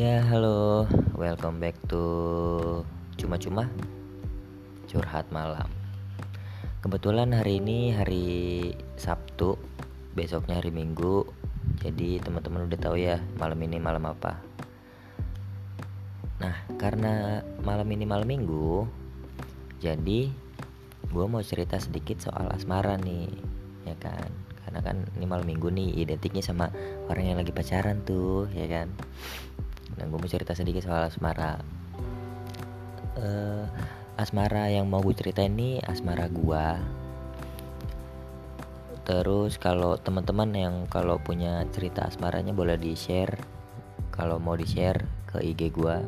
Ya, halo. Welcome back to Cuma-cuma Curhat Malam. Kebetulan hari ini hari Sabtu, besoknya hari Minggu. Jadi teman-teman udah tahu ya malam ini malam apa. Nah, karena malam ini malam Minggu, jadi gue mau cerita sedikit soal asmara nih, ya kan? Karena kan ini malam Minggu nih identiknya sama orang yang lagi pacaran tuh, ya kan? Nah, gue mau cerita sedikit soal asmara. Uh, asmara yang mau gue cerita ini asmara gua. Terus kalau teman-teman yang kalau punya cerita asmaranya boleh di share. Kalau mau di share ke IG gua,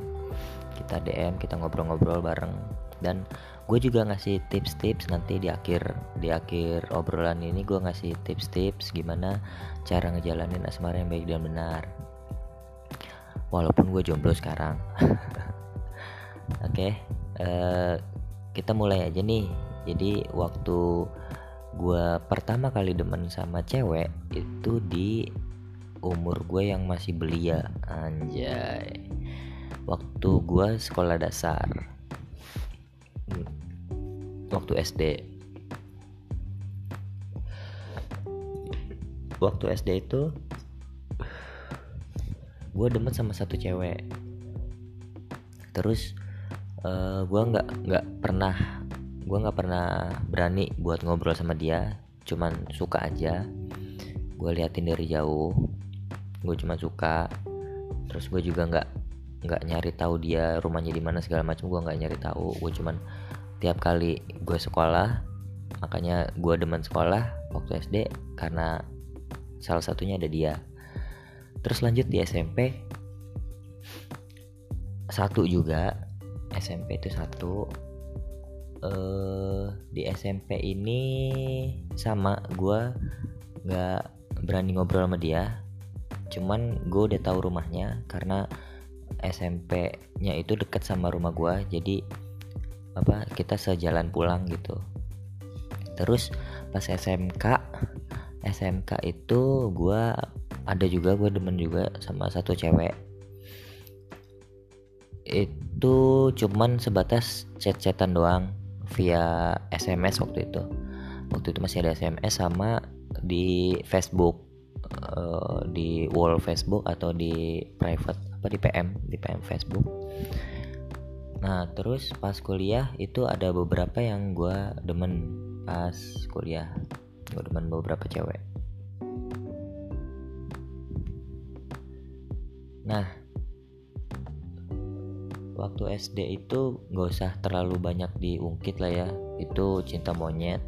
kita DM, kita ngobrol-ngobrol bareng. Dan gue juga ngasih tips-tips nanti di akhir di akhir obrolan ini gue ngasih tips-tips gimana cara ngejalanin asmara yang baik dan benar walaupun gue jomblo sekarang. Oke okay, uh, eh, kita mulai aja nih. Jadi waktu gue pertama kali demen sama cewek itu di umur gue yang masih belia anjay. Waktu gue sekolah dasar. Waktu SD waktu SD itu gue demen sama satu cewek. Terus uh, eh, gue nggak nggak pernah gue nggak pernah berani buat ngobrol sama dia. Cuman suka aja. Gue liatin dari jauh. Gue cuma suka. Terus gue juga nggak nggak nyari tahu dia rumahnya di mana segala macam. Gue nggak nyari tahu. Gue cuman tiap kali gue sekolah makanya gue demen sekolah waktu SD karena salah satunya ada dia terus lanjut di SMP satu juga SMP itu satu. Uh, di SMP ini sama gue nggak berani ngobrol sama dia. Cuman gue udah tahu rumahnya karena SMP-nya itu deket sama rumah gue jadi apa kita sejalan pulang gitu. Terus pas SMK SMK itu gue ada juga gue demen juga sama satu cewek. Itu cuman sebatas chat-chatan doang via SMS waktu itu. Waktu itu masih ada SMS sama di Facebook uh, di wall Facebook atau di private apa di PM di PM Facebook. Nah terus pas kuliah itu ada beberapa yang gue demen. Pas kuliah gue demen beberapa cewek Nah, waktu SD itu gak usah terlalu banyak diungkit lah ya. Itu cinta monyet.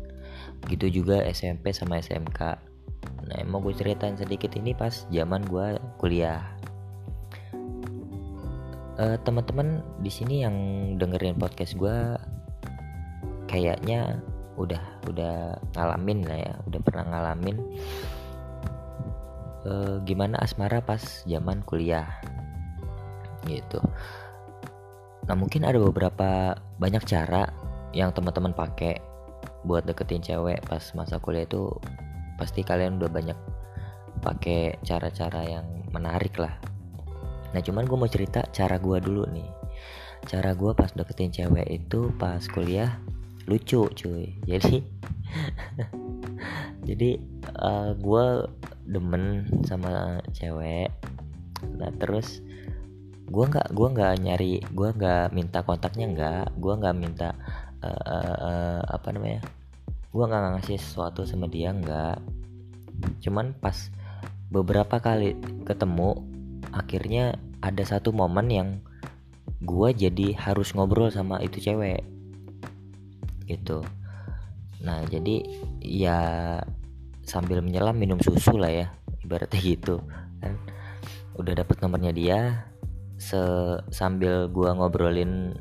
Begitu juga SMP sama SMK. Nah, mau gue ceritain sedikit ini pas zaman gue kuliah. Uh, teman-teman di sini yang dengerin podcast gue kayaknya udah udah ngalamin lah ya, udah pernah ngalamin uh, gimana asmara pas zaman kuliah? Gitu. Nah mungkin ada beberapa banyak cara yang teman-teman pakai buat deketin cewek pas masa kuliah itu pasti kalian udah banyak pakai cara-cara yang menarik lah. Nah cuman gue mau cerita cara gue dulu nih. Cara gue pas deketin cewek itu pas kuliah lucu cuy. Jadi jadi uh, eh, gue demen sama cewek. Nah terus gue nggak gue nggak nyari gue nggak minta kontaknya nggak. Gue nggak minta uh, uh, uh, apa namanya gue nggak ngasih sesuatu sama dia nggak. Cuman pas beberapa kali ketemu akhirnya ada satu momen yang gue jadi harus ngobrol sama itu cewek. Gitu nah jadi ya sambil menyelam minum susu lah ya ibaratnya gitu kan. Udah dapet nomornya dia se sambil gua ngobrolin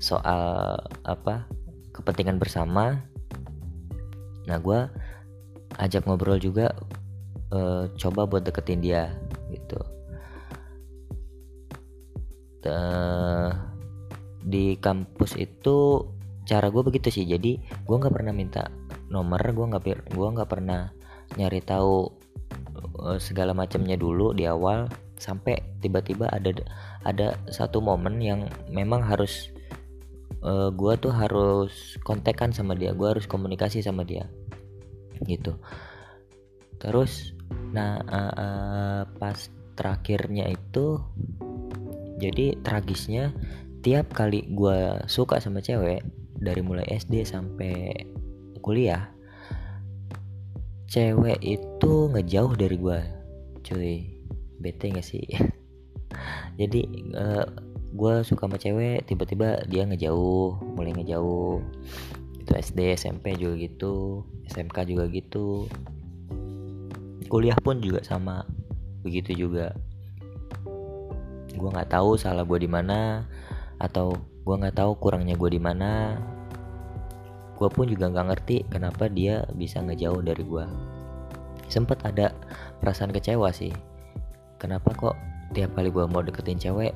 soal apa kepentingan bersama nah gua ajak ngobrol juga e, coba buat deketin dia gitu. Di kampus itu cara gue begitu sih jadi gue nggak pernah minta nomor gue nggak gua nggak pernah nyari tahu uh, segala macamnya dulu di awal sampai tiba-tiba ada ada satu momen yang memang harus uh, eh, gue tuh harus kontekan sama dia gue harus komunikasi sama dia gitu. Terus nah uh, uh, pas terakhirnya itu jadi tragisnya tiap kali gue suka sama cewek dari mulai SD sampai kuliah cewek itu ngejauh dari gue cuy. Bete gak sih? Jadi uh, eh, gue suka sama cewek tiba-tiba dia ngejauh mulai ngejauh itu SD SMP juga gitu SMK juga gitu. Kuliah pun juga sama begitu juga. Gue nggak tahu salah gue di mana atau gue nggak tahu kurangnya gue di mana gue pun juga nggak ngerti kenapa dia bisa ngejauh dari gue sempet ada perasaan kecewa sih. Kenapa kok tiap kali gue mau deketin cewek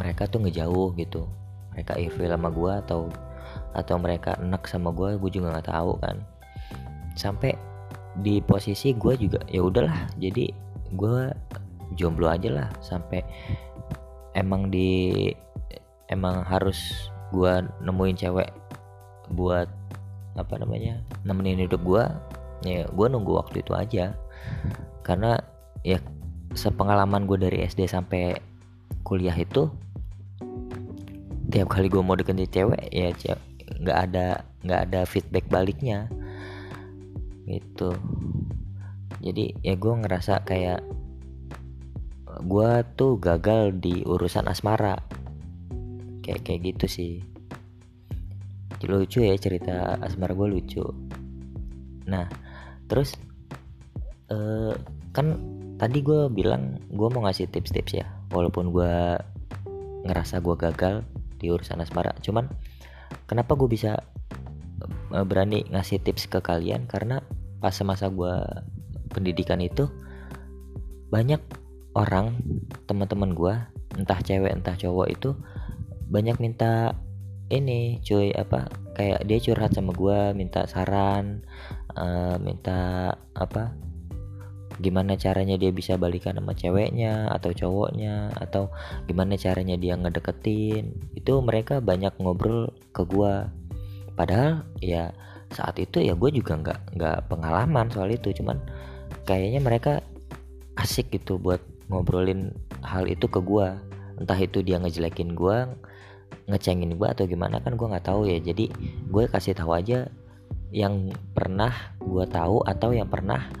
mereka tuh ngejauh gitu? Mereka evil sama gue atau atau mereka enak sama gue gue juga nggak tahu kan. Sampai di posisi gue juga ya udahlah jadi gue jomblo aja lah. Sampai emang di emang harus gue nemuin cewek buat apa namanya nemenin hidup gue ya gue nunggu waktu itu aja. Karena ya sepengalaman gue dari SD sampai kuliah itu tiap kali gue mau deketin cewek ya nggak ada nggak ada feedback baliknya. Gitu. Jadi ya gue ngerasa kayak gue tuh gagal di urusan asmara. Kayak kayak gitu sih lucu ya cerita asmara gue lucu. Nah terus uh, kan tadi gue bilang gue mau ngasih tips-tips ya walaupun gue ngerasa gue gagal di urusan asmara. Cuman kenapa gue bisa eh, berani ngasih tips ke kalian? Karena pas semasa gue pendidikan itu banyak orang teman-teman gue entah cewek entah cowok itu banyak minta ini cuy apa kayak dia curhat sama gue minta saran uh, minta apa gimana caranya dia bisa balikan sama ceweknya atau cowoknya atau gimana caranya dia ngedeketin. Itu mereka banyak ngobrol ke gue padahal ya saat itu ya gue juga nggak nggak pengalaman soal itu. Cuman kayaknya mereka asik gitu buat ngobrolin hal itu ke gue entah itu dia ngejelekin gue ngecengin gue atau gimana kan gue nggak tahu ya. Jadi gue kasih tahu aja yang pernah gue tahu atau yang pernah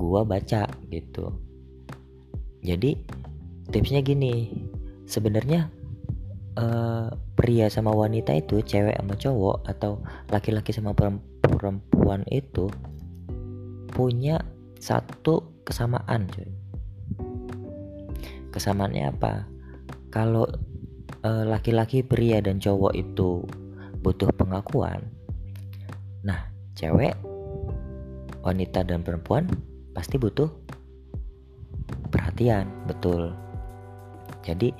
gua baca gitu. Jadi tipsnya gini sebenarnya uh, pria sama wanita itu cewek sama cowok atau laki-laki sama perempuan itu punya satu kesamaan cuy. Kesamaannya apa? Kalau laki-laki pria dan cowok itu butuh pengakuan. Nah cewek wanita dan perempuan pasti butuh perhatian betul. Jadi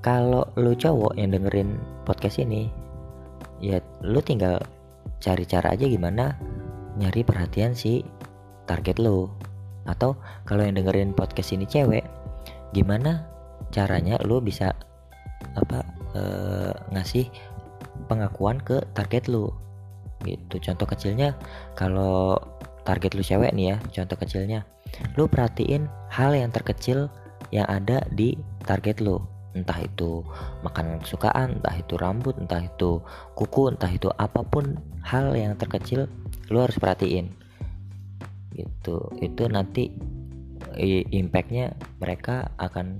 kalau lu cowok yang dengerin podcast ini ya lu tinggal cari cara aja gimana nyari perhatian si target lu. Atau kalau yang dengerin podcast ini cewek gimana caranya lu bisa apa e, ngasih pengakuan ke target lu. Gitu. Contoh kecilnya kalau target lu cewek nih ya contoh kecilnya lu perhatiin hal yang terkecil yang ada di target lu. Entah itu makanan kesukaan entah itu rambut entah itu kuku entah itu apa pun hal yang terkecil lu harus perhatiin. Gitu. Itu nanti impactnya mereka akan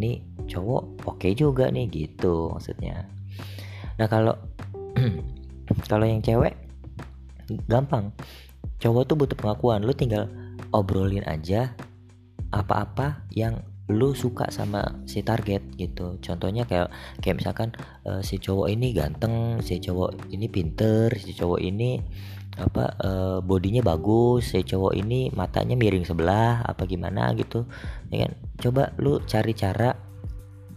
ini cowok oke okay juga nih gitu maksudnya. Nah kalau kalau yang cewek gampang. Cowok tuh butuh pengakuan lu tinggal obrolin aja apa-apa yang lu suka sama si target gitu. Contohnya kayak kayak misalkan uh, si cowok ini ganteng si cowok ini pinter si cowok ini apa uh, bodinya bagus si cowok ini matanya miring sebelah apa gimana gitu ya kan? Coba lu cari cara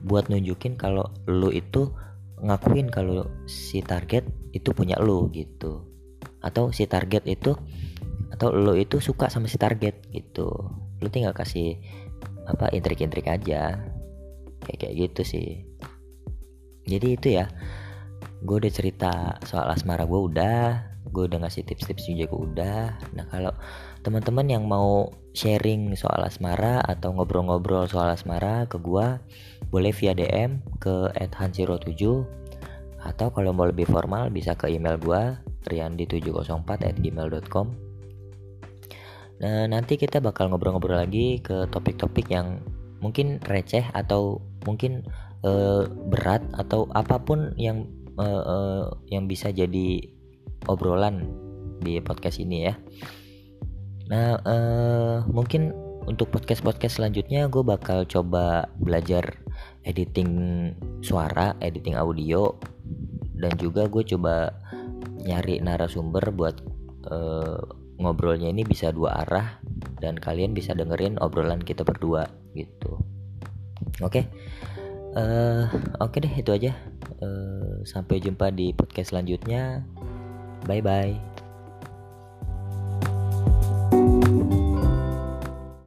buat nunjukin kalau lu itu ngakuin kalau si target itu punya lu gitu. Atau si target itu atau lo itu suka sama si target gitu. Lo tinggal kasih apa intrik-intrik aja. Kayak kayak gitu sih. Jadi itu ya gue udah cerita soal asmara gue udah gue udah ngasih tips-tips juga gue udah. Nah kalau teman-teman yang mau sharing soal asmara atau ngobrol-ngobrol soal asmara ke gue boleh via DM ke @hansiro7 atau kalau mau lebih formal bisa ke email gue riandi704 at gmail.com Nah nanti kita bakal ngobrol-ngobrol lagi ke topik-topik yang mungkin receh atau mungkin uh, berat atau apa pun yang uh, uh, yang bisa jadi obrolan di podcast ini ya. Nah uh, mungkin untuk podcast-podcast selanjutnya gue bakal coba belajar editing suara, editing audio dan juga gue coba nyari narasumber buat uh, ngobrolnya ini bisa dua arah dan kalian bisa dengerin obrolan kita berdua gitu oke okay? uh, oke okay deh itu aja uh, sampai jumpa di podcast selanjutnya bye bye